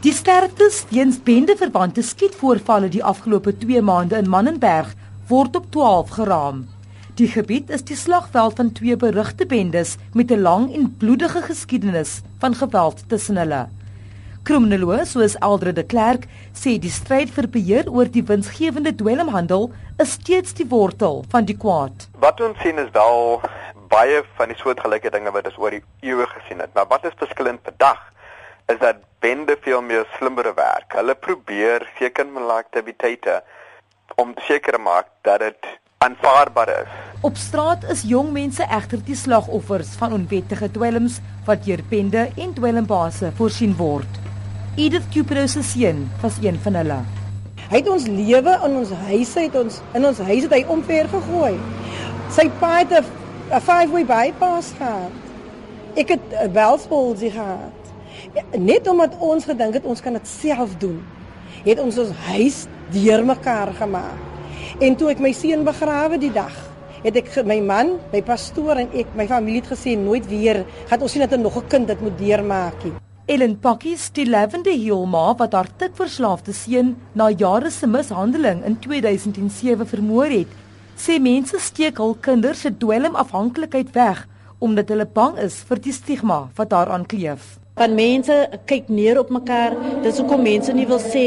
Die sterftes weens bendeverwante skietvoorvalle die afgelope 2 maande in Mannenberg word op 12 geraam. Die gebied is die slagveld van twee berugte bendes met 'n lang en bloedige geskiedenis van geweld tussen hulle. Kriminoloog soos Aldre de Klerk sê die stryd vir beheer oor die winsgewende dwelmhandel is steeds die wortel van die kwaad. Wat ons sien is wel baie van die soortgelyke dinge wat ons oor die eeue gesien het. Maar wat is verskillend vandag? is dat bende veel meer slimmere werk. Hulle probeer seker maak aktiwiteite om seker te maak dat dit aanvaarbaar is. Op straat is jong mense egter die slagoffers van onwettige dwelms wat deur bende en dwelmbase voorsien word. Edith Cupero se seun was een van hulle. Hy het ons lewe in ons huise het ons in ons huis het hy omver gegooi. Sy pa het 'n five-way bypass gehad. Ek het 'n welspolsie gehad. Net omdat ons gedink het ons kan dit self doen, het ons ons huis deurmekaar gemaak. En toe ek my seun begrawe die dag, het ek my man, my pastoor en ek, my familie het gesê nooit weer gaan ons sien dat 'n nog 'n kind dit moet deurmaak nie. Ellen Pakkies, die Lavender Hill ma wat haar tikverslaafde seun na jare se mishandeling in 2007 vermoor het, sê mense steek hul kinders se dwelmafhanklikheid weg omdat hulle bang is vir die stigma wat daaraan kleef van mense kyk neer op mekaar. Dis hoekom mense nie wil sê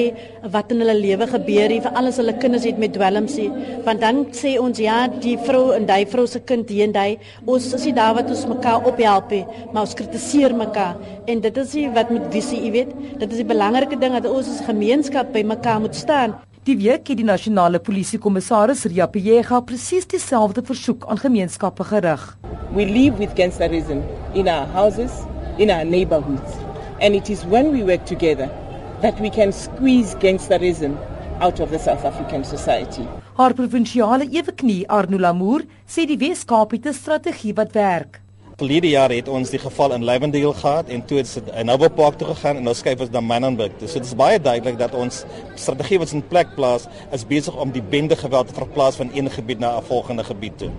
wat in hulle lewe gebeur nie, vir alles hulle kinders het met dwelms nie. Want dan sê ons ja, die vrou en daai vrou se kind hier en daai, ons is nie daar wat ons mekaar ophelp nie, maar ons kritiseer mekaar. En dit is wat moet visie, jy weet. Dit is die belangrike ding dat ons as gemeenskap by mekaar moet staan. Die week het die nasionale polisiekommissaris Ria Pejega presies dieselfde versoek aan gemeenskappe gerig. We live with gangsterism in our houses in our neighborhoods. And it is when we work together that we can squeeze gangsterism out of the South African society. Haar provinsiale eweknie Arno Lamour sê die Wes-Kaap het 'n strategie wat werk. Verlede jaar het ons die geval in Lavendale gehad en toe het dit in Noble Park toe gegaan en nou skuif ons na Manenberg. So dit is baie duidelik dat ons strategie wat in plek plaas is besig om die bende geweld te verplaas van een gebied na 'n volgende gebied toe.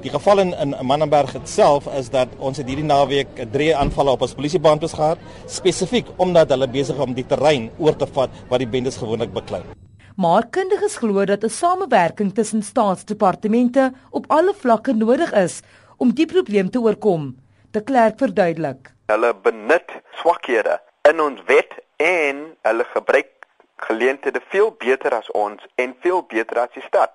Die geval in in Mannenberg self is dat ons het hierdie naweek drie aanvalle op ons polisiebaanpos gehad spesifiek omdat hulle besig is om die terrein oor te vat wat die bendes gewoonlik beklei. Maar kundiges glo dat 'n samewerking tussen staatsdepartemente op alle vlakke nodig is om die probleem te oorkom. De Klerk verduidelik. Hulle benut swakhede in ons wet en hulle gebruik geleenthede veel beter as ons en veel beter as die stad.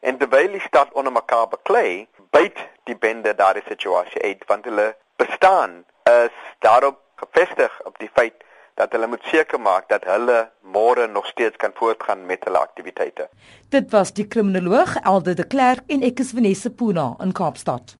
En terwyl die stad onder mekaar beklei, byt die bende daardie situasie uit want hulle bestaan is daarop gefestig op die feit dat hulle moet seker maak dat hulle môre nog steeds kan voortgaan met hulle aktiwiteite. Dit was die kriminoloog Elde de Klerk en ek is Vanessa Puna in Kaapstad.